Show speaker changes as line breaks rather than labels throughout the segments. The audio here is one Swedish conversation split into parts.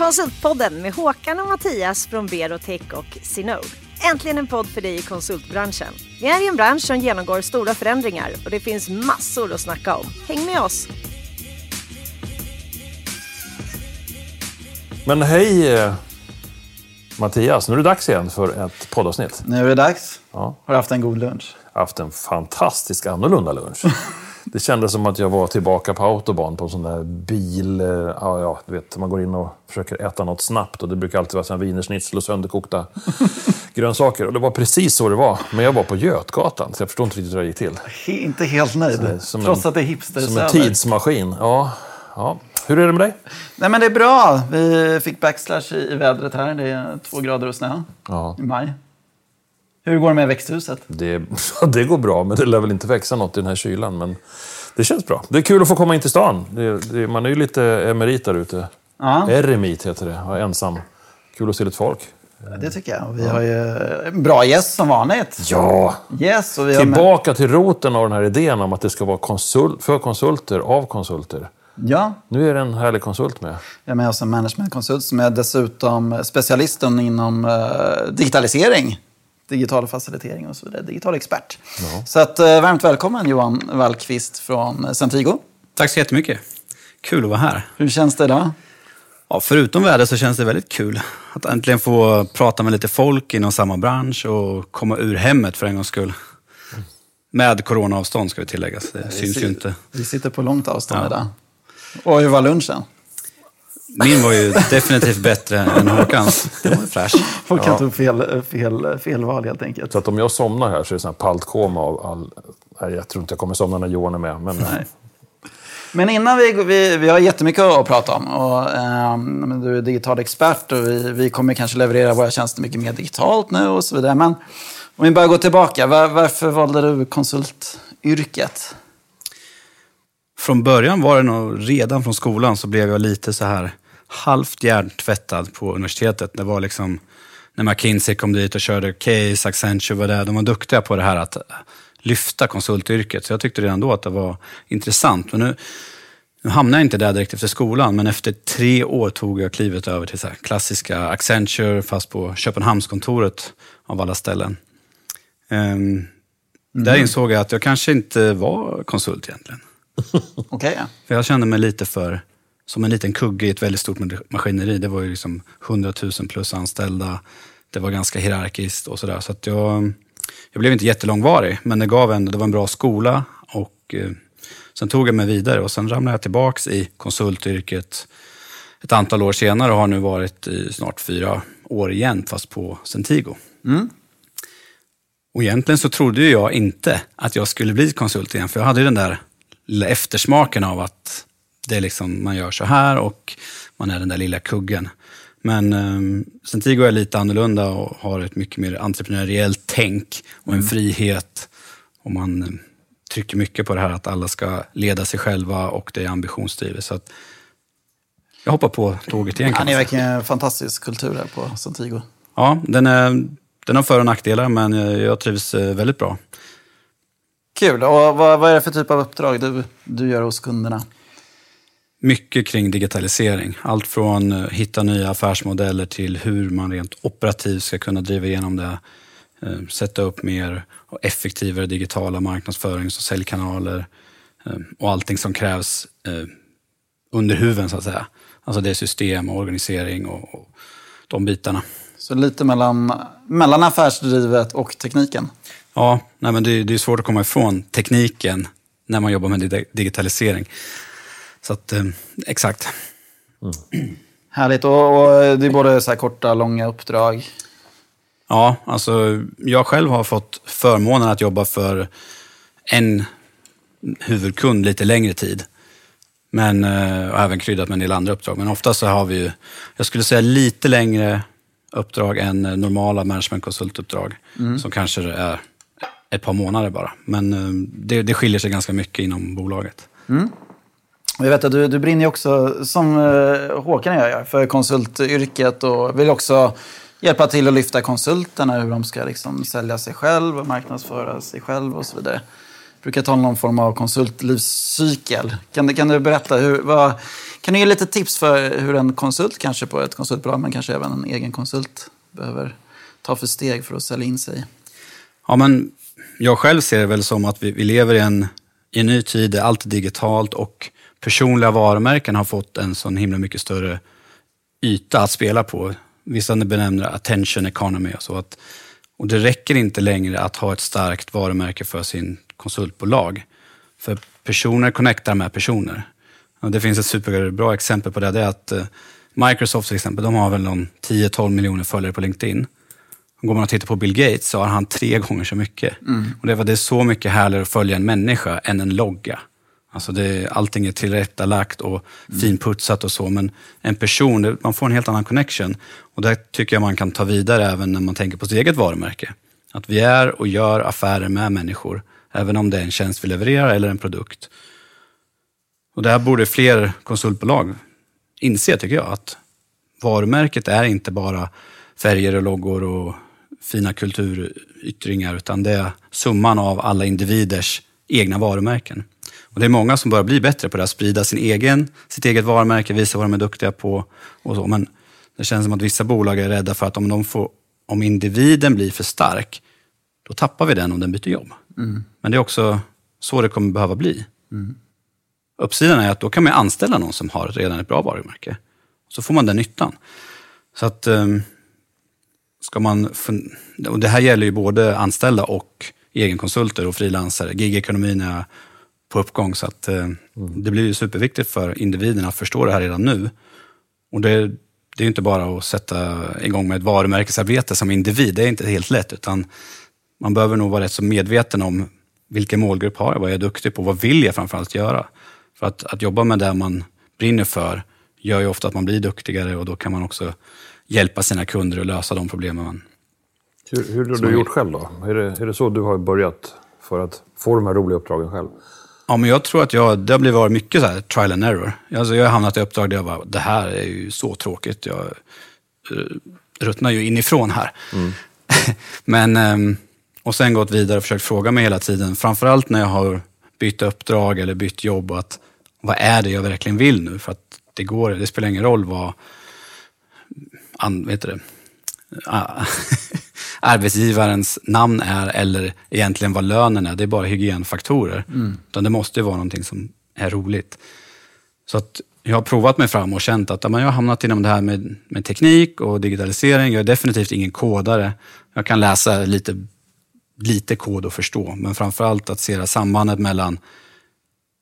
Konsultpodden med Håkan och Mattias från Berotech och Sinode. Äntligen en podd för dig i konsultbranschen. Vi är i en bransch som genomgår stora förändringar och det finns massor att snacka om. Häng med oss!
Men hej eh, Mattias, nu är det dags igen för ett poddavsnitt.
Nu är det dags.
Ja.
Har du haft en god lunch?
Jag har haft en fantastisk annorlunda lunch. Det kändes som att jag var tillbaka på autobahn på en sån där bil... eh, Ja, ja, du vet, man går in och försöker äta något snabbt och det brukar alltid vara wienerschnitzel och sönderkokta grönsaker. Och det var precis så det var. Men jag var på Götgatan, så jag förstår inte riktigt hur det gick till.
Inte helt nöjd.
Som
Trots
en-
att det är hipster
Som en tidsmaskin. Ja, ja. Hur är det med dig?
Nej men det är bra. Vi fick backslash i, i vädret här. Det är två grader och snö
Ja,
i maj. Hur går det med växthuset?
det, det går bra, men det lär väl inte växa något i den här kylan. Men det känns bra. Det är kul att få komma in till stan. Det, det, man är ju lite emerit där ute.
Ja,
Eremit heter det, och ensam. Kul att se lite folk.
det tycker jag. Vi har ju en bra gäst som vanligt.
Ja!
Yes, och vi har med,
Tillbaka till roten av den här idén om att det ska vara konsult, för konsulter, av konsulter.
ja,
Nu är det en härlig konsult med.
vi har med oss en managementkonsult som är dessutom specialisten inom eh, digitalisering. Digital facilitering och så vidare. Digital expert. Så att, eh, varmt välkommen Johan Wallqvist från eh, Centigo.
Tack så jättemycket. Kul att vara här.
Hur känns det idag?
Ja, förutom väder så känns det väldigt kul att äntligen få prata med lite folk inom samma bransch och komma ur hemmet för en gångs skull. Med coronaavstånd ska vi tilläggas. Det syns ju inte.
Vi sitter på långt avstånd
Ja.
idag. Och hur var lunchen?
Min var ju definitivt bättre än Håkans. Det var fräsch.
Håkan tog fel, fel, fel val helt enkelt.
Så att om jag somnar här så är det sån här paltkoma av all... Nej, jag tror inte jag kommer somna när Johan är med. Men
Nej. Men innan vi, vi, vi har jättemycket att prata om. Och, men du är digital expert och vi, vi kommer kanske leverera våra tjänster mycket mer digitalt nu och så vidare. Men om vi bara går tillbaka. Var, varför valde du konsultyrket?
Från början var det nog, redan från skolan så blev jag lite så här halvt hjärntvättad på universitetet. Det var liksom när McKinsey kom dit och körde case, Accenture var där. De var duktiga på det här att lyfta konsultyrket. Så jag tyckte redan då att det var intressant. Men nu, nu hamnade jag inte där direkt efter skolan, men efter tre år tog jag klivet över till så klassiska Accenture, fast på Köpenhamnskontoret av alla ställen. Ehm, Där insåg jag att jag kanske inte var konsult egentligen.
Okej.
För jag kände mig lite för som en liten kugge i ett väldigt stort maskineri. Det var ju liksom 100 000 plus anställda. Det var ganska hierarkiskt och sådär. Så att jag, jag blev inte jättelångvarig, men det gav ändå, det var en bra skola. Och eh, sen tog jag mig vidare och sen ramlade jag tillbaks i konsultyrket ett antal år senare och har nu varit i snart fyra år igen, fast på Centigo. Och egentligen så trodde jag inte att jag skulle bli konsult igen, för jag hade ju den där lilla eftersmaken av att det är liksom, man gör så här och man är den där lilla kuggen. Men um, Centigo är lite annorlunda och har ett mycket mer entreprenöriellt tänk och en frihet. Och man eh, trycker mycket på det här att alla ska leda sig själva och det är ambitionsdrivet. Så att jag hoppar på tåget igen
ni är verkligen en fantastisk kultur här på Santigo.
Ja, den, är, den har för och nackdelar men jag trivs eh, väldigt bra.
Kul. Och vad, vad är det för typ av uppdrag du, du gör hos kunderna?
Mycket kring digitalisering. Allt från eh, hitta nya affärsmodeller till hur man rent operativt ska kunna driva igenom det. Eh, Sätta upp mer och effektivare digitala marknadsförings och säljkanaler. eh, Och allting som krävs under huven så att säga. Alltså det är system och organisering och, och de bitarna.
Så lite mellan, mellan affärsdrivet och tekniken.
Ja, nej men det, det är svårt att komma ifrån tekniken när man jobbar med dig- digitalisering. Så att, eh, exakt.
Härligt. Och, och det är både så här korta, långa uppdrag.
Ja, alltså jag själv har fått förmånen att jobba för en huvudkund lite längre tid. Men, eh, och även kryddat med en del andra uppdrag. Men ofta så har vi ju, jag skulle säga lite längre uppdrag än eh, normala managementkonsultuppdrag. Som kanske är ett par månader bara. Men det, det skiljer sig ganska mycket inom bolaget.
Och jag vet att du, du brinner ju också, som eh, Håkan och jag gör, för konsultyrket och vill också hjälpa till att lyfta konsulterna, hur de ska liksom sälja sig själv och marknadsföra sig själv och så vidare. Jag brukar tala om någon form av konsultlivscykel. Kan, du- kan du berätta, hur, vad, kan du ge lite tips för hur en konsult kanske på ett konsultbolag, men kanske även en egen konsult behöver ta för steg för att sälja in sig?
Ja, men jag själv ser det väl som att vi, vi lever i en, i en ny tid där allt är digitalt och personliga varumärken har fått en sån himla mycket större yta att spela på. Vissa benämner det attention economy och så. Att, och det räcker inte längre att ha ett starkt varumärke för sin konsultbolag. För personer connectar med personer. Och det finns ett superbra exempel på det. Det är att eh, Microsoft till exempel, de har väl någon 10-12 miljoner följare på LinkedIn. Går man och tittar på Bill Gates så har han tre gånger så mycket. Och det, var, det är så mycket härligare att följa en människa än en logga. Alltså det, allting är tillrättalagt och finputsat och så, men en person, man får en helt annan connection. Och det tycker jag man kan ta vidare även när man tänker på sitt eget varumärke. Att vi är och gör affärer med människor, även om det är en tjänst vi levererar eller en produkt. Och det här borde fler konsultbolag inse, tycker jag, att varumärket är inte bara färger och loggor och fina kulturyttringar, utan det är summan av alla individers egna varumärken. Och det är många som börjar bli bättre på det, att sprida sin egen, sitt eget varumärke, visa vad de är duktiga på och så. Men det känns som att vissa bolag är rädda för att om, de får, om individen blir för stark, då tappar vi den om den byter jobb. Men det är också så det kommer behöva bli. Uppsidan är att då kan man anställa någon som har redan ett bra varumärke. Så får man den nyttan. Så att ehm, ska man... Och det här gäller ju både anställda och egenkonsulter och frilansare. Gigekonomin är på uppgång så att eh, det blir ju superviktigt för individen att förstå det här redan nu. Och det, det är ju inte bara att sätta igång med ett varumärkesarbete som individ. Det är inte helt lätt utan man behöver nog vara rätt så medveten om vilken målgrupp har jag, vad är jag duktig på, vad vill jag framförallt göra? För att, att jobba med det man brinner för gör ju ofta att man blir duktigare och då kan man också hjälpa sina kunder att lösa de problemen man...
Hur, hur har du gjort själv då? Är det, är det så du har börjat för att få de här roliga uppdragen själv?
Ja, men jag tror att jag, det har blivit varit mycket så här trial and error. Alltså jag har hamnat i uppdrag där jag bara, det här är ju så tråkigt. Jag eh, ruttnar ju inifrån här. men, ehm, och sen gått vidare och försökt fråga mig hela tiden, framförallt när jag har bytt uppdrag eller bytt jobb, att vad är det jag verkligen vill nu? För att det går, det spelar ingen roll vad, an, vet du det, Ah, arbetsgivarens namn är eller egentligen vad lönen är. Det är bara hygienfaktorer. Utan det måste ju vara någonting som är roligt. Så att jag har provat mig fram och känt att ja, jag har hamnat inom det här med, med teknik och digitalisering. Jag är definitivt ingen kodare. Jag kan läsa lite, lite kod och förstå. Men framförallt att se det sambandet mellan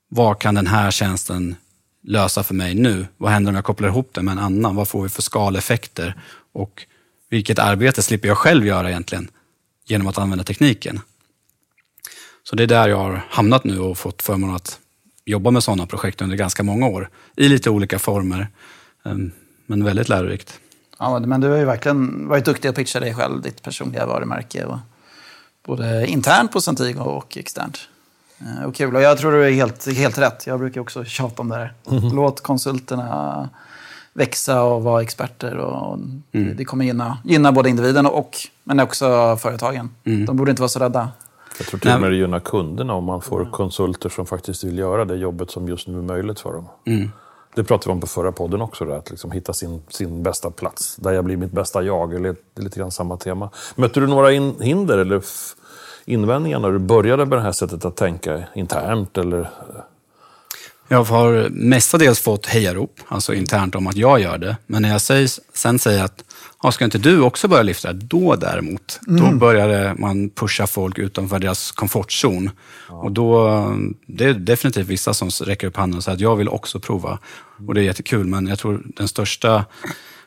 vad kan den här tjänsten lösa för mig nu? Vad händer om jag kopplar ihop det med en annan? Vad får vi för skaleffekter? Och vilket arbete slipper jag själv göra egentligen genom att använda tekniken? Så det är där jag har hamnat nu och fått förmånen att jobba med sådana projekt under ganska många år. I lite olika former, Ehm, men väldigt lärorikt.
Ja, men du har ju verkligen varit duktig att pitcha dig själv, ditt personliga varumärke. Och både internt på Centigo och externt. Eh, Och kul. Och jag tror du är helt, helt rätt. Jag brukar också tjata om det här. Låt konsulterna växa och vara experter. Och det- Det kommer gynna, gynna både individen och men också företagen. De borde inte vara så rädda.
Jag tror till och med det gynnar kunderna om man får konsulter som faktiskt vill göra det jobbet som just nu är möjligt för dem. Det pratade vi om på förra podden också, där, att liksom hitta sin, sin bästa plats. Där jag blir mitt bästa jag. Eller, det är lite grann samma tema. Mötte du några in, hinder eller invändningar när du började med det här sättet att tänka internt? Eller,
Jag har mestadels fått hejarop, alltså internt om att jag gör det. Men när jag säger, sen säger att, ja, ska inte du också börja lyfta? Då däremot, då började man pusha folk utanför deras komfortzon. Och då, det är definitivt vissa som räcker upp handen och säger att jag vill också prova. Och det är jättekul, men jag tror den största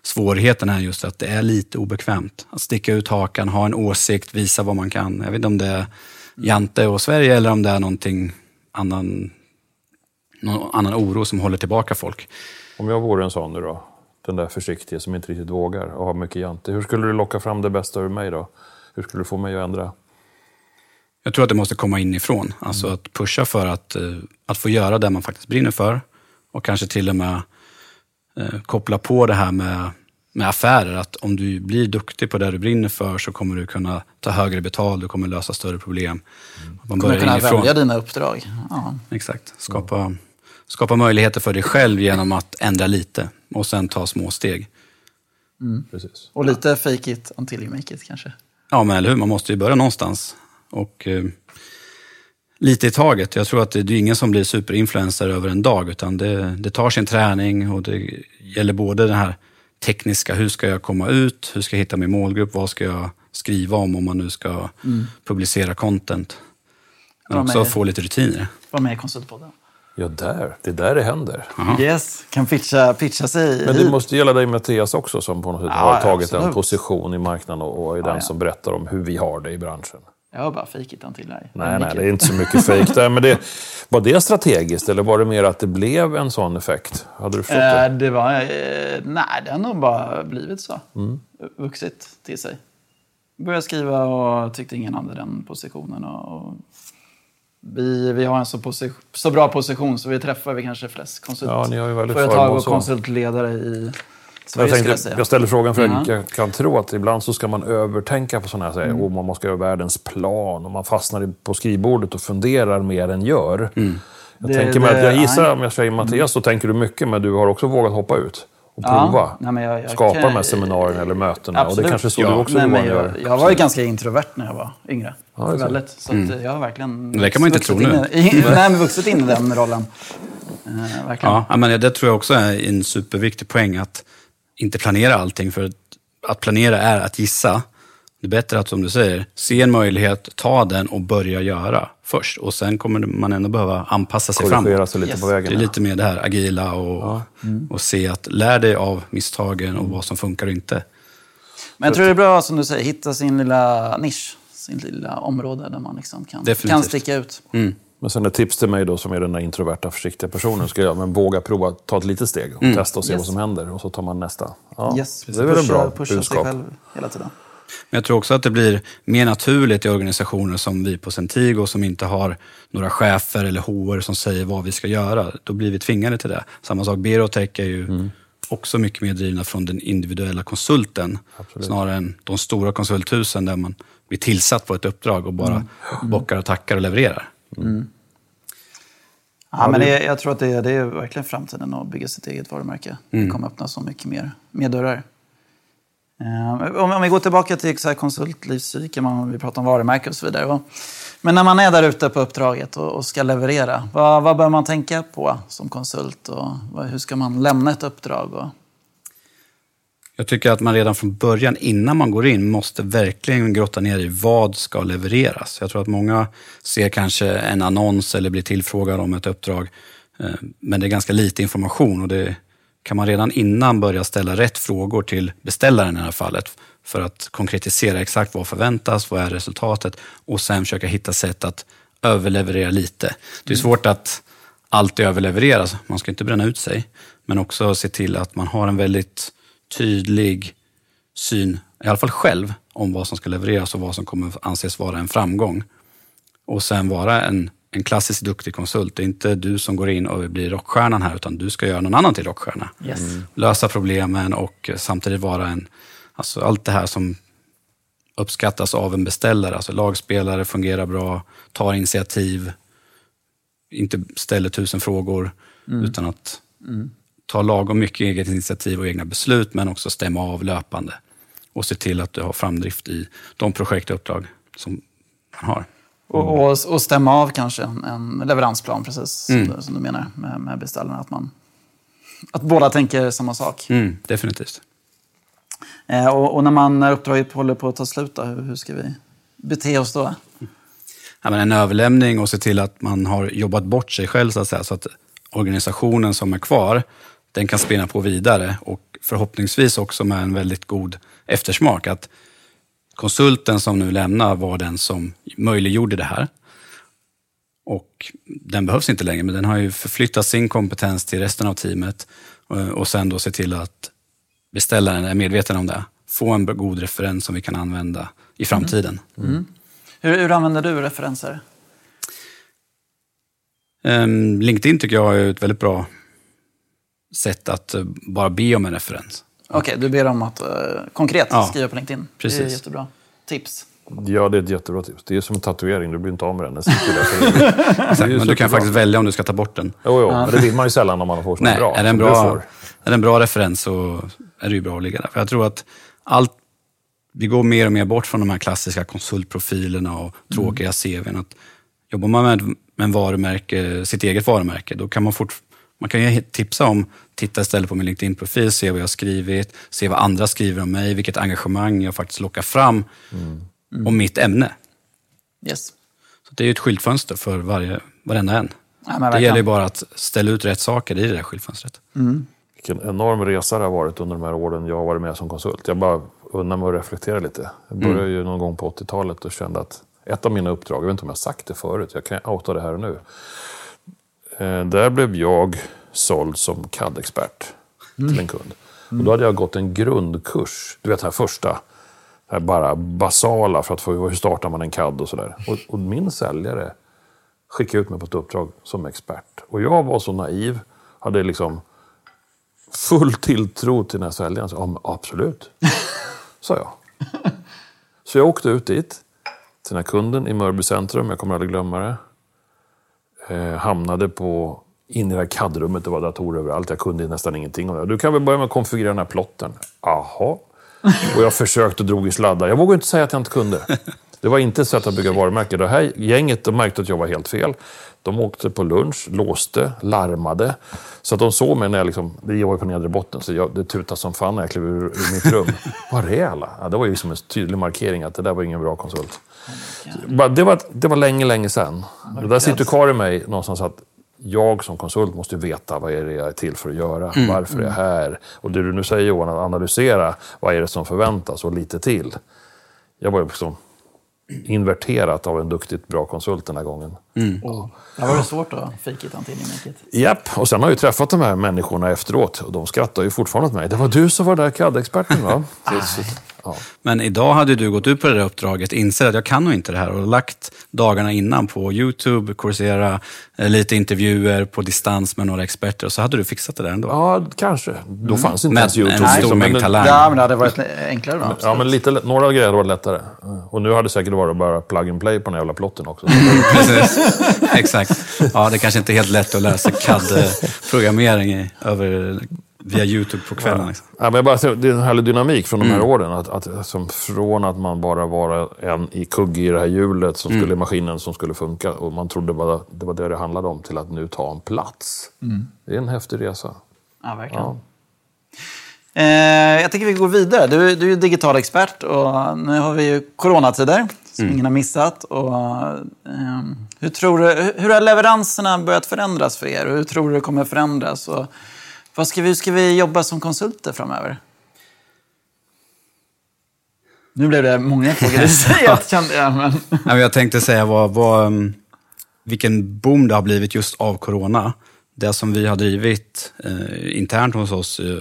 svårigheten är just att det är lite obekvämt. Att sticka ut hakan, ha en åsikt, visa vad man kan. Jag vet inte om det är Jante och Sverige eller om det är någonting annan någon annan oro som håller tillbaka folk.
om jag vore en sån nu då? Den där försiktiga som inte riktigt vågar och har mycket jante. Hur skulle du locka fram det bästa ur mig då? Hur skulle du få mig att ändra?
Jag tror att det måste komma inifrån. Alltså att pusha för att, eh, att få göra det man faktiskt brinner för. Och kanske till och med eh, koppla på det här med med affärer. Att om du blir duktig på det du brinner för så kommer du kunna ta högre betalt, du kommer lösa större problem. Att Man
Kommer
börjar
kunna
inifrån.
välja dina uppdrag. Ja.
Exakt. Skapa, skapa möjligheter för dig själv genom att ändra lite och sen ta små steg.
Precis.
Och lite fake it until you make it kanske.
Ja, men eller hur? Man måste ju börja någonstans. Och eh, lite i taget. Jag tror att det, det är ingen som blir superinfluencer över en dag, utan det, det tar sin träning och det gäller både det här tekniska, hur ska jag komma ut, hur ska jag hitta min målgrupp, vad ska jag skriva om om man nu ska publicera content. Men
Ja,
också
men-
få lite rutiner.
Var med i Konsultpodden.
Ja, där. Det är där det händer.
Yes, kan pitcha, pitcha sig
Men
hit.
det måste gälla dig Mattias också som på något sätt
Ja,
har tagit
absolut.
en position i marknaden och, och är den
ja.
som berättar om hur vi har det i branschen.
Jag har bara fake it until I
Nej, nej, det är inte så mycket fejk där. Men det, var det strategiskt eller var det mer att det blev en sån effekt? Hade du förstått det?
Eh, det var... Eh, nej, det har nog bara blivit så.
Mm.
Vuxit till sig. Började skriva och tyckte ingen hade den positionen. Och, och vi, vi har en så, posi- så bra position så vi träffar vi kanske flest
Ja,
konsultföretag
förmån
och konsultledare i
Jag,
Sverige jag
tänkte,
säga.
jag ställer frågan för
Ja.
att jag kan tro att ibland så ska man övertänka på sådana här
Mm.
saker. Och man måste göra världens plan och man fastnar på skrivbordet och funderar mer än gör. Jag
Mm. Det-
tänker mig att
det-
jag gissar, om jag säger Mattias, så tänker du mycket, men du har också vågat hoppa ut och
Ja.
prova.
Nej, men jag- jag
Skapa
kan-
de här seminarierna eller mötena. Och det
Absolut.
kanske är så
Ja,
du också
nej, men
göra.
jag, jag var ju ganska introvert när jag var yngre.
Ja, det
väldigt. Så att jag har verkligen
Det kan man inte tro
in
nu.
I, i, nej, men vuxit in i den rollen. Eh, verkligen.
Ja, men det tror jag också är en superviktig poäng, att inte planera allting. För att planera är att gissa. Det är bättre att, som du säger, se en möjlighet, ta den och börja göra först. Och sen kommer man ändå behöva anpassa sig framåt.
sig lite
Yes.
på vägen.
Det är lite mer det här agila och, och se att lär dig av misstagen och vad som funkar och inte.
Men jag tror det är bra, som du säger, hitta sin lilla nisch. Sin lilla område där man liksom kan,
Definitivt.
kan sticka ut.
Men sen ett tips till mig då som är den där introverta, försiktiga personen. Ska jag men våga prova, ta ett litet steg och testa och se
Yes.
vad som händer. Och så tar man nästa. Ja,
Yes,
det är väl en
pusha,
bra
pusha sig
budskap.
själv hela tiden.
Men jag tror också att det blir mer naturligt i organisationer som vi på Centigo som inte har några chefer eller HR som säger vad vi ska göra. Då blir vi tvingade till det. Samma sak, Berotech är ju också mycket mer drivna från den individuella konsulten. Snarare än de stora konsulthusen där man blir tillsatt på ett uppdrag och bara bockar och tackar och levererar.
Ja, men det, jag tror att det, det är verkligen framtiden att bygga sitt eget varumärke.
Mm.
Det kommer öppna så mycket mer, mer dörrar. Eh, om, vi går tillbaka till så här konsultlivscykeln, om vi pratar om varumärke och så vidare. Men när man är där ute på uppdraget och, och ska leverera, vad, vad bör man tänka på som konsult? Och vad, hur ska man lämna ett uppdrag? Och,
Jag tycker att man redan från början, innan man går in, måste verkligen grotta ner i vad ska levereras. Jag tror att många ser kanske en annons eller blir tillfrågad om ett uppdrag, eh, men det är ganska lite information och det kan man redan innan börja ställa rätt frågor till beställaren i det här fallet för att konkretisera exakt vad förväntas, vad är resultatet och sen försöka hitta sätt att överleverera lite. Det är svårt att alltid överleverera, man ska inte bränna ut sig, men också se till att man har en väldigt tydlig syn, i alla fall själv, om vad som ska levereras och vad som kommer anses vara en framgång. Och sen vara en, en klassisk duktig konsult. Det är inte du som går in och blir rockstjärnan här, utan du ska göra någon annan till rockstjärna.
Yes.
Lösa problemen och samtidigt vara en, alltså allt det här som uppskattas av en beställare. Alltså lagspelare, fungerar bra, tar initiativ, inte ställer tusen frågor, utan att ta lagom mycket eget initiativ och egna beslut, men också stämma av löpande. Och se till att du har framdrift i de projekt och uppdrag som man har.
Och, och, och stämma av kanske en, leveransplan, precis som, du, som du menar med, med beställarna. Att, man, att båda tänker samma sak.
Mm, definitivt.
Eh, och, och när, man, när uppdraget håller på att ta slut, då, hur, hur ska vi bete oss då?
ja, men en överlämning och se till att man har jobbat bort sig själv så att säga. Så att organisationen som är kvar, den kan spinna på vidare och förhoppningsvis också med en väldigt god eftersmak. Att konsulten som nu lämnar var den som möjliggjorde det här. Och den behövs inte längre, men den har ju förflyttat sin kompetens till resten av teamet eh, och sen då se till att beställaren är medveten om det. Få en god referens som vi kan använda i framtiden.
Hur, hur använder du referenser?
Ehm, LinkedIn tycker jag är ett väldigt bra sätt att eh, bara be om en referens.
Okej, du ber om att eh, konkret
Ja,
skriva på LinkedIn. Det är
precis.
jättebra. Tips.
Ja, det är ett jättebra tips. Det är som en tatuering, du blir inte av med den.
Exakt, men du kan faktiskt välja om du ska ta bort den.
Jo, jo, men det vill man ju sällan om man får såna
Nej,
bra.
är det en bra, är det en bra referens så är det ju bra att ligga där. För jag tror att allt, vi går mer och mer bort från de här klassiska konsultprofilerna och tråkiga CVn. Att jobbar man med, med en varumärke, sitt eget varumärke, då kan man fort, man kan ju tipsa om, titta istället på min LinkedIn-profil, se vad jag har skrivit, se vad andra skriver om mig, vilket engagemang jag faktiskt lockar fram om mitt ämne.
Yes.
Så det är ju ett skyltfönster för varje, varenda en.
Ja,
det
verkligen.
gäller ju bara att ställa ut rätt saker i det där skyltfönstret.
Vilken enorm resa det har varit under de här åren jag har varit med som konsult. Jag bara unnar mig att reflektera lite. Jag började ju någon gång på 80-talet och kände att ett av mina uppdrag, jag vet inte om jag har sagt det förut, jag kan outa det här och nu. Eh, där blev jag såld som CAD-expert till en kund. Och då hade jag gått en grundkurs, du vet den här första, det här bara basala för att få, hur startar man en CAD och sådär. Och, och min säljare skickade ut mig på ett uppdrag som expert. Och jag var så naiv, hade liksom full tilltro till den här säljaren. Så, ja, men absolut, sa jag. Så jag åkte ut dit, till den här kunden i Mörby centrum, jag kommer aldrig glömma det. Eh, hamnade på, in i det här CAD-rummet, det var datorer överallt, jag kunde nästan ingenting om det. Du kan väl börja med att konfigurera den här plotten? Jaha. Och jag försökte och drog i sladdar. Jag vågade inte säga att jag inte kunde. Det var inte ett sätt att bygga varumärke. Det här gänget de märkte att jag var helt fel. De åkte på lunch, låste, larmade. Så att de såg mig när jag liksom, det var ju på nedre botten, så jag, det tutade som fan när jag klev ur, ur mitt rum. Var är alla? Ja, det var ju som en tydlig markering att det där var ingen bra konsult. Bara, Det var, det var länge, länge sedan. Det där sitter kvar i mig någonstans att jag som konsult måste ju veta vad är det jag är till för att göra. Varför är jag här? Och det du nu säger Johan, att analysera vad är det som förväntas och lite till. Jag var ju liksom inverterat av en duktigt bra konsult den här gången.
Oh. Det var det svårt att fake it until you make it.
Japp, och sen har jag ju träffat de här människorna efteråt och de skrattar ju fortfarande åt mig. Det var du som var där CAD-experten va? Ja.
Men idag hade du gått ut på det där uppdraget, insett att jag kan nog inte det här och lagt dagarna innan på YouTube, Coursera, eh, lite intervjuer på distans med några experter och så hade du fixat det där ändå.
ja, kanske. Då fanns inte
Men
ens YouTube.
en stor
liksom,
mängd
men-
talang.
Ja, men det hade varit enklare då.
Ja, men lite, några grejer hade varit lättare. Och nu hade det säkert varit bara plug and play på den här jävla plotten också.
Precis. Exakt. Ja, det kanske inte är helt lätt att sig CAD-programmering över, via YouTube på kvällen. Liksom.
Ja, men jag bara, det är en härlig dynamik från de här åren. Att, att, som från att man bara var en i kugg i det här hjulet, som skulle, maskinen som skulle funka. Och man trodde bara, det var det det handlade om, till att nu ta en plats. Det är en häftig resa.
Ja, verkligen.
Ja.
Eh, jag tänker vi går vidare. Du, du är digital expert och nu har vi ju coronatider som ingen har missat. Och, ehm, hur, tror du, hur- har leveranserna börjat förändras för er? Hur tror du det kommer förändras? Och vad ska vi, hur ska vi jobba som konsulter framöver? Nu blev det många frågor. Jag, kände. Men...
Ja, men jag tänkte säga vad, vad, um, vilken boom det har blivit just av corona. Det som vi har drivit eh, internt hos oss eh,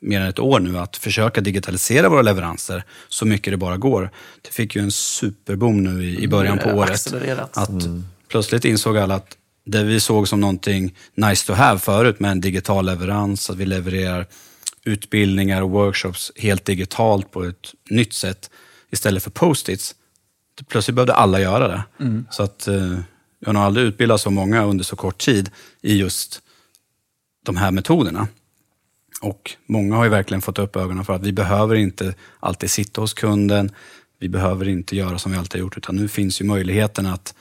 mer än ett år nu, att försöka digitalisera våra leveranser så mycket det bara går. Det fick ju en superboom nu i, i början på
Mm,
året.
accelererat.
Att plötsligt insåg alla att det vi såg som någonting nice to have förut med en digital leverans, att vi levererar utbildningar och workshops helt digitalt på ett nytt sätt istället för post-its. Plötsligt behövde alla göra det. Så att eh, jag har nog aldrig utbildat så många under så kort tid i just de här metoderna. Och många har ju verkligen fått upp ögonen för att vi behöver inte alltid sitta hos kunden. Vi behöver inte göra som vi alltid har gjort, utan nu finns ju möjligheten att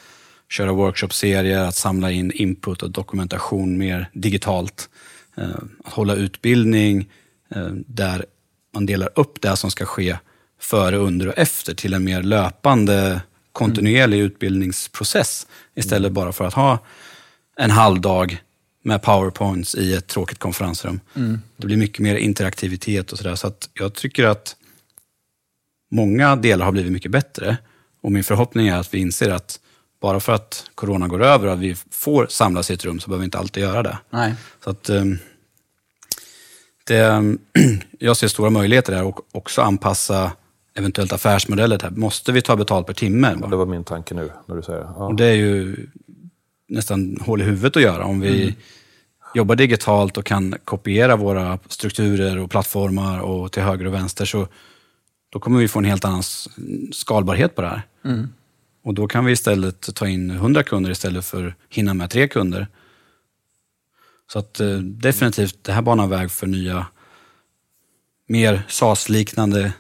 köra workshopserier, att samla in input och dokumentation mer digitalt. Eh, Att hålla utbildning eh, där man delar upp det som ska ske före, under och efter till en mer löpande, kontinuerlig utbildningsprocess. Istället bara för att ha en halv dag med powerpoints i ett tråkigt konferensrum. Det blir mycket mer interaktivitet och sådär. Så att jag tycker att många delar har blivit mycket bättre. Och min förhoppning är att vi inser att bara för att corona går över och att vi får samlas i ett rum så behöver vi inte alltid göra det.
Nej.
Så att, ehm, det, jag ser stora möjligheter där och också anpassa eventuellt affärsmodeller. Här. Måste vi ta betalt per timme?
Det var min tanke nu, när du säger det. Ja.
Och det är ju nästan hål i huvudet att göra om vi jobbar digitalt och kan kopiera våra strukturer och plattformar och till höger och vänster så då kommer vi få en helt annan skalbarhet på det här. Och då kan vi istället ta in 100 kunder istället för hinna med tre kunder. Så att eh, definitivt, det här banar väg för nya, mer SAS-liknande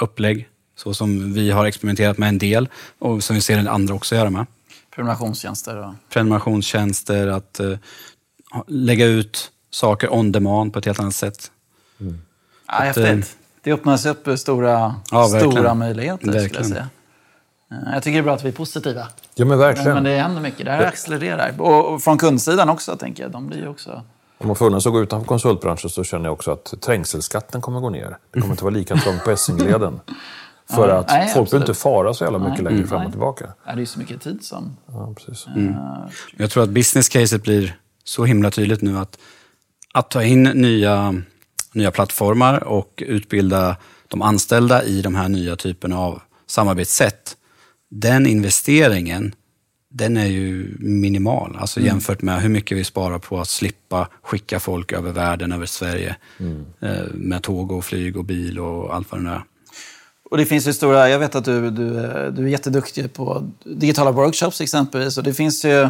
upplägg. Så som vi har experimenterat med en del och som vi ser en andra också göra med.
Prenumerationstjänster och...
Prenumerationstjänster, att ha- lägga ut saker on demand på ett helt annat sätt.
Ja,
Att, eh,
häftigt. Det öppnas upp stora,
Ja, verkligen.
stora möjligheter, skulle jag
Verkligen.
säga. Eh, Jag tycker det är bra att vi är positiva.
Ja, men verkligen.
Men det händer mycket. Det här accelererar. Och och från kundsidan också, tänker jag. De blir ju också...
Om man får att gå utanför konsultbranschen så känner jag också att trängselskatten kommer gå ner. Det kommer inte vara lika trångt på Essingeleden. För
Ja,
att
nej,
folk behöver inte fara så jävla mycket
Nej.
längre
Mm.
fram och
Nej.
tillbaka.
Ja, det är ju så mycket tid som...
Ja, precis.
Jag tror att business caset blir så himla tydligt nu att, att ta in nya, nya plattformar och utbilda de anställda i de här nya typerna av samarbetssätt. Den investeringen, den är ju minimal. Alltså jämfört med hur mycket vi sparar på att slippa skicka folk över världen, över Sverige. Eh, med tåg och flyg och bil och allt vad det nu är.
Och det finns ju stora... Jag vet att du, du, är- du är jätteduktig på digitala workshops exempelvis. Och det finns ju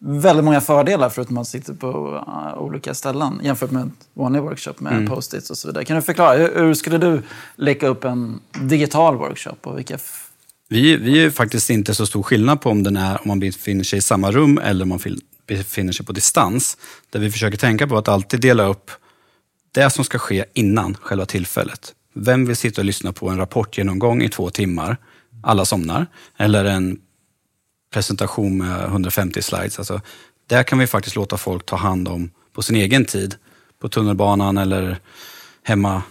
väldigt många fördelar förutom att man sitter på uh, olika ställen jämfört med en vanlig workshop med post-its och så vidare. Kan du förklara, hur, skulle du lägga upp en digital workshop? Och vilka
vi, vi är faktiskt inte så stor skillnad på om, den är, om man befinner sig i samma rum eller om man befinner sig på distans. Där vi försöker tänka på att alltid dela upp det som ska ske innan själva tillfället. Vem vill sitta och lyssna på en rapportgenomgång i två timmar? Alla somnar. Eller en presentation med 150 slides. Alltså, där kan vi faktiskt låta folk ta hand om på sin egen tid. På tunnelbanan eller hemma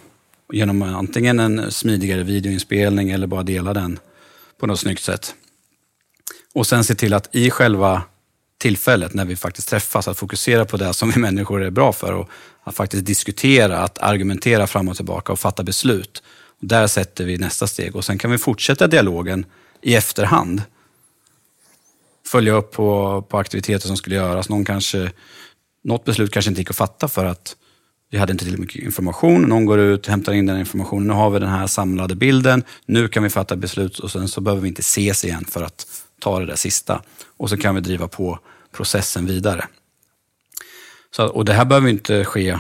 genom antingen en smidigare videoinspelning eller bara dela den på något snyggt sätt. Och sen se till att i själva tillfället när vi faktiskt träffas, att fokusera på det som vi människor är bra för och att faktiskt diskutera, att argumentera fram och tillbaka och fatta beslut. Och där sätter vi nästa steg och sen kan vi fortsätta dialogen i efterhand. Följa upp på, på aktiviteter som skulle göras. Någon kanske, något beslut kanske inte gick att fatta för att vi hade inte tillräckligt mycket information. Någon går ut, hämtar in den informationen. Nu har vi den här samlade bilden. Nu kan vi fatta beslut och sen så behöver vi inte ses igen för att ta det där sista. Och så kan vi driva på processen vidare. Så, och det här behöver inte ske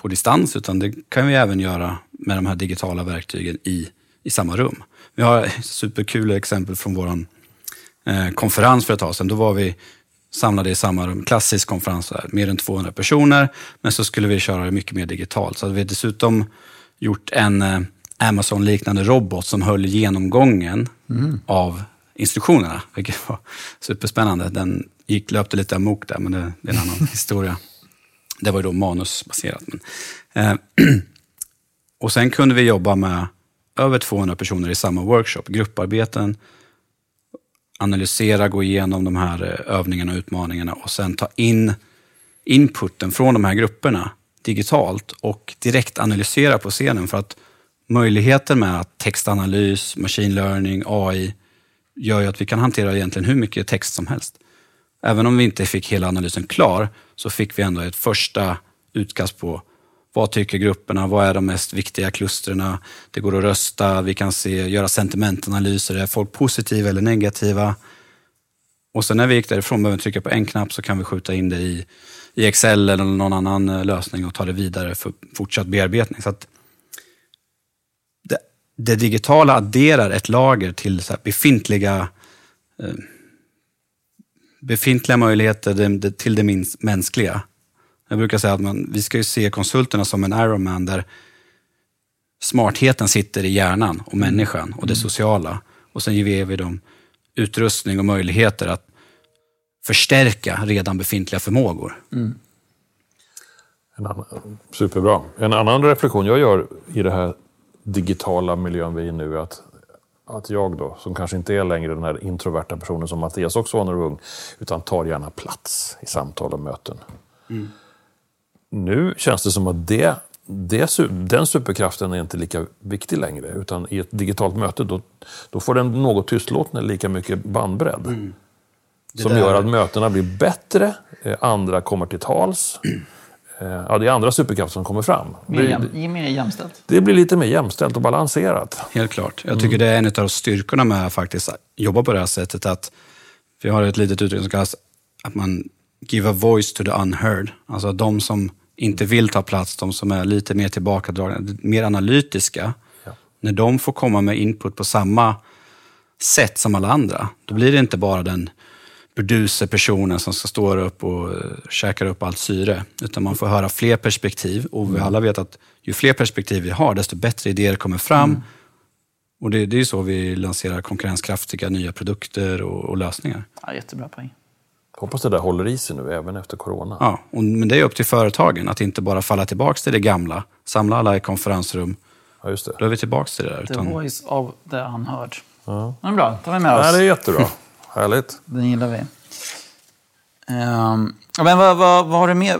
på distans, utan det kan vi även göra med de här digitala verktygen i, i samma rum. Vi har superkul exempel från vår eh, konferens för ett tag sedan. Då var vi samlade i samma rum, klassisk konferens, här, mer än 200 personer, men så skulle vi köra det mycket mer digitalt. Så hade vi dessutom gjort en eh, Amazon-liknande robot som höll genomgången av instruktionerna, vilket var superspännande. Den gick, löpte lite amok där, men det, det är en annan historia. Det var ju då manusbaserat. Men, eh, och sen kunde vi jobba med över 200 personer i samma workshop, grupparbeten, analysera, gå igenom de här eh, övningarna och utmaningarna och sen ta in inputen från de här grupperna digitalt och direkt analysera på scenen för att möjligheten med textanalys, machine learning, AI gör ju att vi kan hantera egentligen hur mycket text som helst. Även om vi inte fick hela analysen klar så fick vi ändå ett första utkast på vad tycker grupperna, vad är de mest viktiga klustren? Det går att rösta, vi kan se, göra sentimentanalyser, är folk positiva eller negativa? Och sen när vi gick därifrån behöver vi trycka på en knapp så kan vi skjuta in det i, i Excel eller någon annan eh, lösning och ta det vidare för fortsatt bearbetning. Så att det, det digitala adderar ett lager till så här befintliga eh, befintliga möjligheter till det minst mänskliga. Jag brukar säga att man, vi ska ju se konsulterna som en Ironman där smartheten sitter i hjärnan och människan och det sociala. Och sen ger vi dem utrustning och möjligheter att förstärka redan befintliga förmågor.
En annan, superbra. En annan reflektion jag gör i det här digitala miljön vi är i nu är att, att jag då, som kanske inte är längre den här introverta personen som Mattias också var när du var ung, utan tar gärna plats i samtal och möten. Nu känns det som att det, det, den superkraften är inte lika viktig längre. Utan i ett digitalt möte då, då får den något tystlåtna lika mycket bandbredd. Som
där-
gör att mötena blir bättre, eh, andra kommer till tals. Eh, Ja, det är andra superkrafter som kommer fram.
Mer,
Det,
jäm, mer jämställt.
det blir lite mer jämställt och balanserat.
Helt klart. Jag tycker det är en av styrkorna med att faktiskt jobba på det här sättet. Att vi har ett litet uttryck som kallas att man give a voice to the unheard. Alltså de som inte vill ta plats, de som är lite mer tillbakadragna, mer analytiska.
Ja.
När de får komma med input på samma sätt som alla andra, då blir det inte bara den burduser personen som ska stå upp och uh, käka upp allt syre. Utan man får höra fler perspektiv. Och vi alla vet att ju fler perspektiv vi har, desto bättre idéer kommer fram. Och det, det är ju så vi lanserar konkurrenskraftiga nya produkter och, och lösningar.
Ja, jättebra poäng.
Hoppas det där håller i sig nu, även efter corona.
Ja, och, men det är upp till företagen att inte bara falla tillbaka till det gamla, samla alla i konferensrum.
Ja, just det.
Då är vi tillbaka till det där.
The
Utan,
voice of the unheard.
Ja.
Är bra, tar vi med oss.
Ja, det är jättebra. Härligt.
Den gillar vi. Ja, men vad, vad, vad har du mer?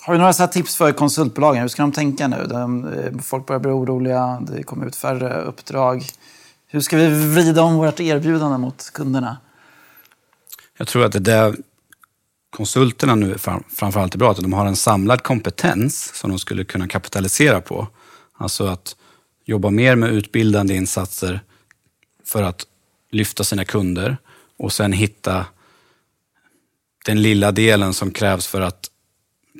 Har du några så här tips för konsultbolagen? Hur ska de tänka nu? De, eh, folk börjar bli oroliga, det kommer ut färre uppdrag. Hur ska vi vrida om vårt erbjudande mot kunderna?
Jag tror att det där konsulterna nu framförallt är bra, att de har en samlad kompetens som de skulle kunna kapitalisera på. Alltså att jobba mer med utbildande insatser för att lyfta sina kunder och sen hitta den lilla delen som krävs för att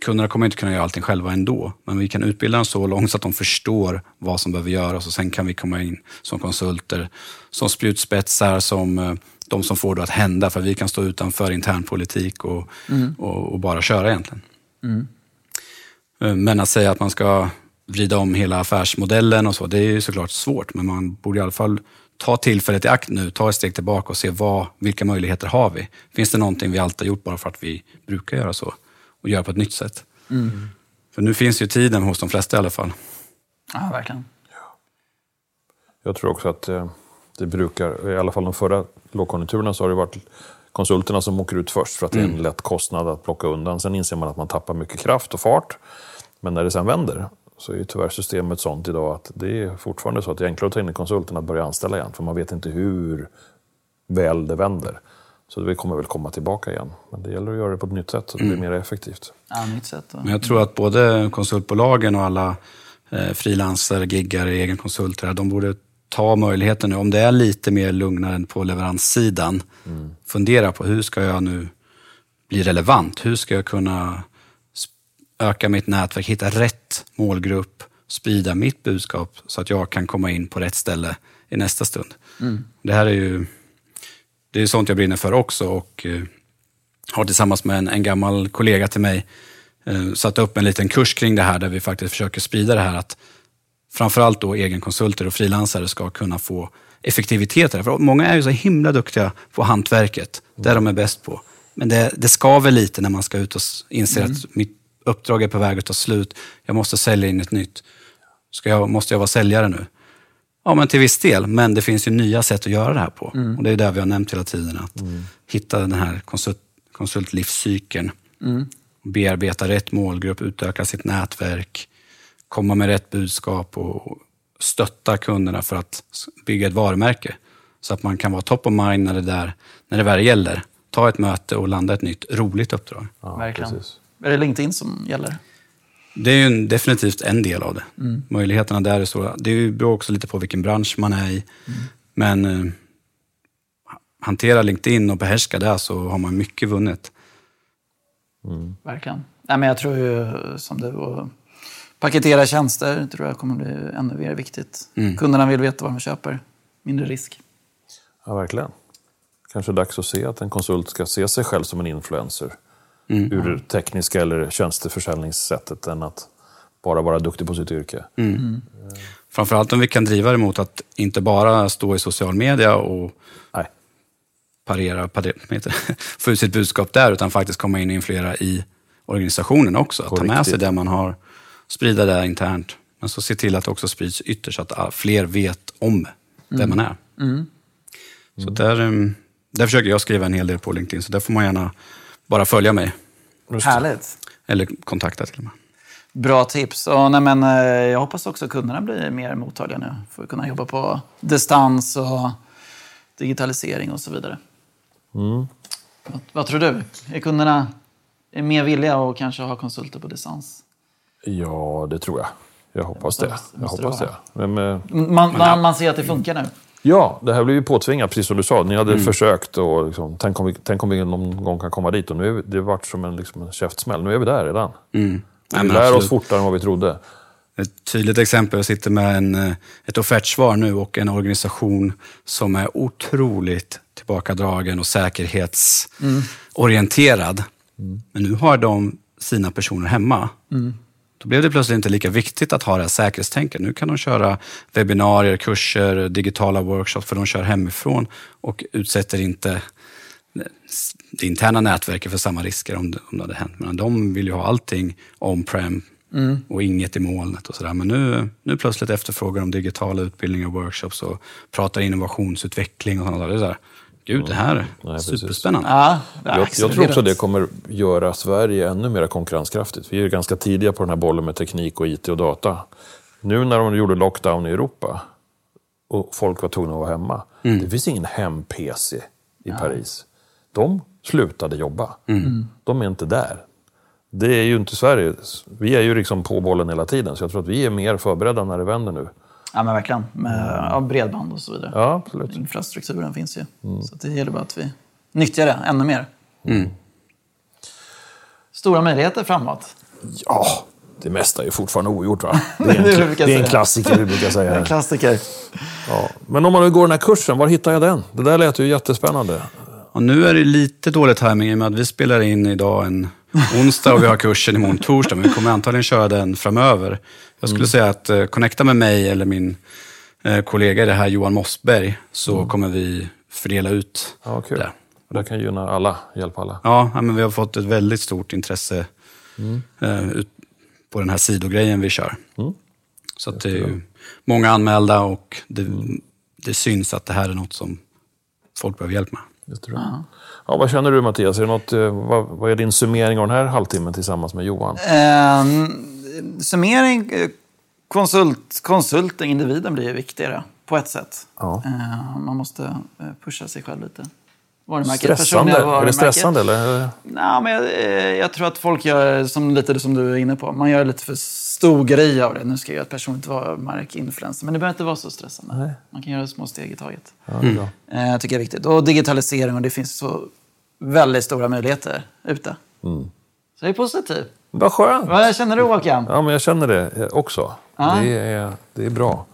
kunderna kommer inte kunna göra allting själva ändå. Men vi kan utbilda dem så långt så att de förstår vad som behöver göras och sen kan vi komma in som konsulter, som spjutspetsar, som eh, de som får det att hända. För vi kan stå utanför internpolitik och, och, och bara köra egentligen. Eh, Men att säga att man ska vrida om hela affärsmodellen och så, det är ju såklart svårt. Men man borde i alla fall ta tillfället i akt nu, ta ett steg tillbaka och se vad, vilka möjligheter har vi? Finns det någonting vi alltid har gjort bara för att vi brukar göra så? Och göra på ett nytt sätt. För nu finns ju tiden hos de flesta i alla fall.
Ja, verkligen.
Jag tror också att eh, det brukar, i alla fall de förra lågkonjunkturerna, så har det varit konsulterna som åker ut först för att det är en lätt kostnad att plocka undan. Sen inser man att man tappar mycket kraft och fart. Men när det sen vänder så är ju tyvärr systemet sånt idag att det är fortfarande så att det är enklare att ta in en konsult än att börja anställa igen. För man vet inte hur väl det vänder. Så det kommer väl komma tillbaka igen. Men det gäller att göra det på ett nytt sätt så det blir mer effektivt.
Ja, nytt sätt. att-
Men jag tror att både konsultbolagen och alla eh, frilansare, giggare, egenkonsulter, de borde ta möjligheten nu. Om det är lite mer lugnare på leveranssidan, fundera på hur ska jag nu bli relevant? Hur ska jag kunna öka mitt nätverk, hitta rätt målgrupp, sprida mitt budskap så att jag kan komma in på rätt ställe i nästa stund. Det här är ju det är sånt jag brinner för också och eh, har tillsammans med en, en gammal kollega till mig eh, satt upp en liten kurs kring det här där vi faktiskt försöker sprida det här att framförallt då egenkonsulter och frilansare ska kunna få effektivitet. För många är ju så himla duktiga på hantverket, det de är bäst på. Men det, det skaver lite när man ska ut och s- inse att mitt uppdrag är på väg att ta slut. Jag måste sälja in ett nytt. Ska jag, måste jag vara säljare nu? Ja, men till viss del. Men det finns ju nya sätt att göra det här på. Och det är det vi har nämnt hela tiden. Att hitta den här konsult, konsultlivscykeln. Bearbeta rätt målgrupp, utöka sitt nätverk, komma med rätt budskap och stötta kunderna för att bygga ett varumärke. Så att man kan vara top of mind när det, där, när det väl gäller. Ta ett möte och landa ett nytt roligt uppdrag.
Ja,
Verkligen.
precis.
Är det LinkedIn som gäller?
Det är ju en, definitivt en del av det. Möjligheterna där är stora. Det beror också lite på vilken bransch man är i. Men eh, hantera LinkedIn och behärska det så har man mycket vunnet.
Verkligen. Nej, men jag tror ju som du, att paketera tjänster tror jag kommer bli ännu mer viktigt. Kunderna vill veta vad de köper. Mindre risk.
Ja, verkligen. Kanske dags att se att en konsult ska se sig själv som en influencer. Ur tekniska eller tjänsteförsäljningssättet än att bara vara duktig på sitt yrke.
Framförallt om vi kan driva det mot att inte bara stå i social media och
Nej.
parera, parera få ut sitt budskap där, utan faktiskt komma in och influera i organisationen också. Att ta med sig det man har, sprida det internt. Men så se till att det också sprids ytterst, så att fler vet om vem man är. Så där, um, där försöker jag skriva en hel del på LinkedIn, så där får man gärna bara följa mig.
Just det.
Härligt.
Eller kontakta till och med.
Bra tips. Och, nej, men, eh, jag hoppas också att kunderna blir mer mottagliga nu för att kunna jobba på distans och digitalisering och så vidare. Vad, vad tror du? Är kunderna är mer villiga att kanske ha konsulter på distans?
Ja, det tror jag. Jag hoppas det.
Måste-
Jag hoppas
det
det. Men, eh,
Man, man, man ser att det funkar nu.
Ja, det här blev ju påtvingat, precis som du sa. Ni hade försökt och liksom, tänk, om vi, tänk om vi någon gång kan komma dit. Och nu är vi, det har varit som en, liksom en käftsmäll. Nu är vi där redan.
Mm.
Vi
Nej, men
lär oss
absolut.
fortare än vad vi trodde.
Ett tydligt exempel, jag sitter med en, eh, ett offertsvar nu och en organisation som är otroligt tillbakadragen och säkerhetsorienterad. Men nu har de sina personer hemma. Då blev det plötsligt inte lika viktigt att ha det här säkerhetstänket. Nu kan de köra webbinarier, kurser, digitala workshops för de kör hemifrån och utsätter inte det interna nätverket för samma risker om det, om det hade hänt. Men de vill ju ha allting on-prem och inget i molnet och sådär. Men nu, nu plötsligt efterfrågar de digitala utbildningar och workshops och pratar innovationsutveckling och sådana där. Gud, det här är
precis.
superspännande.
Ja,
Jag, jag tror också
accelererat.
det kommer göra Sverige ännu mer konkurrenskraftigt. Vi är ju ganska tidiga på den här bollen med teknik och IT och data. Nu när de gjorde lockdown i Europa och folk var tvungna att vara hemma. Det finns ingen hem-PC i Paris. De slutade jobba. De är inte där. Det är ju inte Sverige. Vi är ju liksom på bollen hela tiden. Så jag tror att vi är mer förberedda när det vänder nu.
Ja, men verkligen. Med ja, bredband och så vidare.
Ja, absolut.
Infrastrukturen finns ju. Så att det gäller bara att vi nyttjar det ännu mer. Stora möjligheter framåt.
Ja, det mesta är ju fortfarande ogjort va? Det är en,
Det är det
är en klassiker vi brukar säga.
En klassiker.
Ja. Men om man nu går den här kursen, var hittar jag den? Det där lät ju jättespännande.
Och nu är det lite dålig timing i och med att vi spelar in idag en onsdag och vi har kursen imorgon torsdag. Men vi kommer antagligen köra den framöver. Jag skulle säga att eh, connecta med mig eller min eh, kollega i det här, Johan Mossberg, så kommer vi fördela ut
Ja, kul.
det.
Och det kan gynna alla, hjälpa alla.
Ja, ja, men vi har fått ett väldigt stort intresse eh, ut på den här sidogrejen vi kör. Så att det är ju många anmälda och det, det syns att det här är något som folk behöver hjälp med.
Det tror jag. Ja, vad känner du Mattias? Är det något, eh, vad, vad är din summering av den här halvtimmen tillsammans med Johan?
Eh, summering, eh, konsult, konsulten, individen blir ju viktigare på ett sätt.
Ja.
Eh, man måste eh, pusha sig själv lite. Varumärket,
Stressande?
personliga
Är det
varumärket.
stressande eller?
Nej, men jag, jag tror att folk gör som, lite som du är inne på. Man gör lite för stor grej av det. Nu ska jag göra ett personligt varumärke, influencer. Men det behöver inte vara så stressande.
Nej.
Man kan göra små steg i taget.
Ja, det.
Eh, Jag tycker det är viktigt. Och digitalisering, och det finns så väldigt stora möjligheter ute.
Mm.
Så jag är positiv.
Vad skönt!
Vad känner du Håkan?
Ja, men jag känner det eh, också.
Ja.
Det, är, det är bra.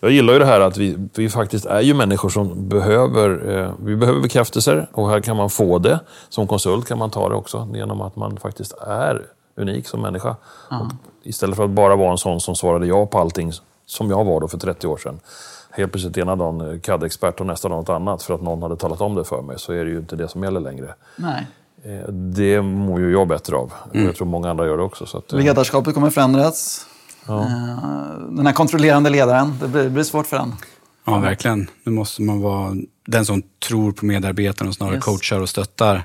Jag gillar ju det här att vi, vi faktiskt är ju människor som behöver, eh, vi behöver bekräftelser och här kan man få det. Som konsult kan man ta det också genom att man faktiskt är unik som människa. Och istället för att bara vara en sån som svarade ja på allting som jag var då för 30 år sedan. Helt plötsligt ena dagen eh, CAD-expert och nästa dag något annat för att någon hade talat om det för mig så är det ju inte det som gäller längre.
Nej.
Eh, Det mår ju jag bättre av. Och jag tror många andra gör det också. Så att, eh,
Ledarskapet kommer förändras.
Ja.
Eh, Den här kontrollerande ledaren, det blir, det blir svårt för den.
Ja, verkligen. Nu måste man vara den som tror på medarbetarna och snarare
Yes.
coachar och stöttar.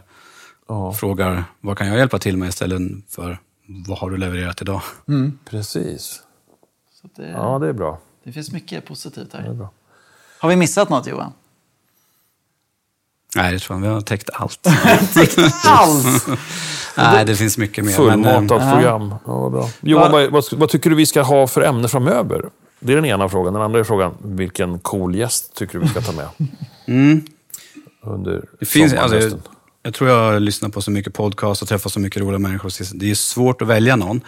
Ja.
Frågar, vad kan jag hjälpa till med istället för, vad har du levererat idag?
Precis.
Så att det,
Ja, det är bra.
det finns mycket positivt
Det är
här.
bra.
Har vi missat något Johan?
Nej, det tror jag. Vi har täckt allt.
Allt!
Nej, det finns mycket mer. men, eh,
Fullmatat program. Ja, vad bra. Johan, vad, vad, vad tycker du vi ska ha för ämne framöver? Det är den ena frågan. Den andra är frågan, vilken cool gäst tycker du vi ska ta med? Under
Det finns, alltså, jag, jag tror jag har lyssnat på så mycket podcast och träffat så mycket roliga människor. Det är svårt att välja någon.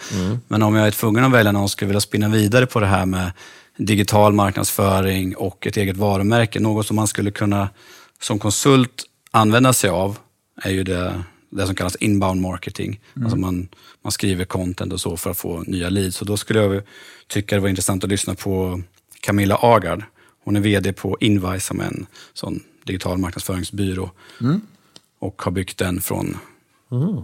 Men om jag är tvungen att välja någon skulle jag vilja spinna vidare på det här med digital marknadsföring och ett eget varumärke. Något som man skulle kunna som konsult använda sig av är ju det, det som kallas inbound marketing. Alltså man, man skriver content och så för att få nya leads. Så då skulle jag tycka det var intressant att lyssna på Camilla Agard. Hon är VD på Invice som är en sån digital marknadsföringsbyrå. Och har byggt den från...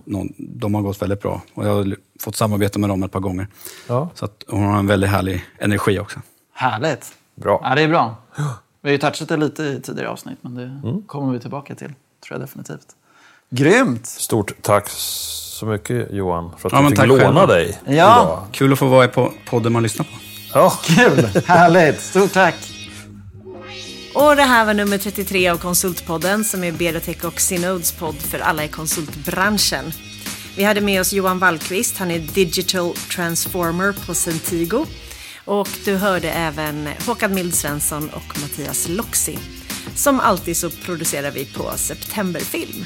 Någon, de har gått väldigt bra. Och jag har fått samarbeta med dem ett par gånger.
Ja.
Så att hon har en väldigt härlig energi också.
Härligt.
Bra.
Ja, det är bra. Vi har ju touchat det lite i tidigare avsnitt, men det kommer vi tillbaka till. Tror jag definitivt. Grymt!
Stort tack så mycket Johan för att
Ja, men
fick låna
själva.
dig
Ja.
idag.
Kul att få vara på podden man lyssnar på.
Ja.
Kul! Härligt! Stort tack!
Och det här var nummer 33 av Konsultpodden som är Berotech och Synodes podd för alla i konsultbranschen. Vi hade med oss Johan Wallqvist, han är Digital Transformer på Centigo. Och du hörde även Håkan Mild Svensson och Mattias Loxi. Som alltid så producerar vi på Septemberfilm.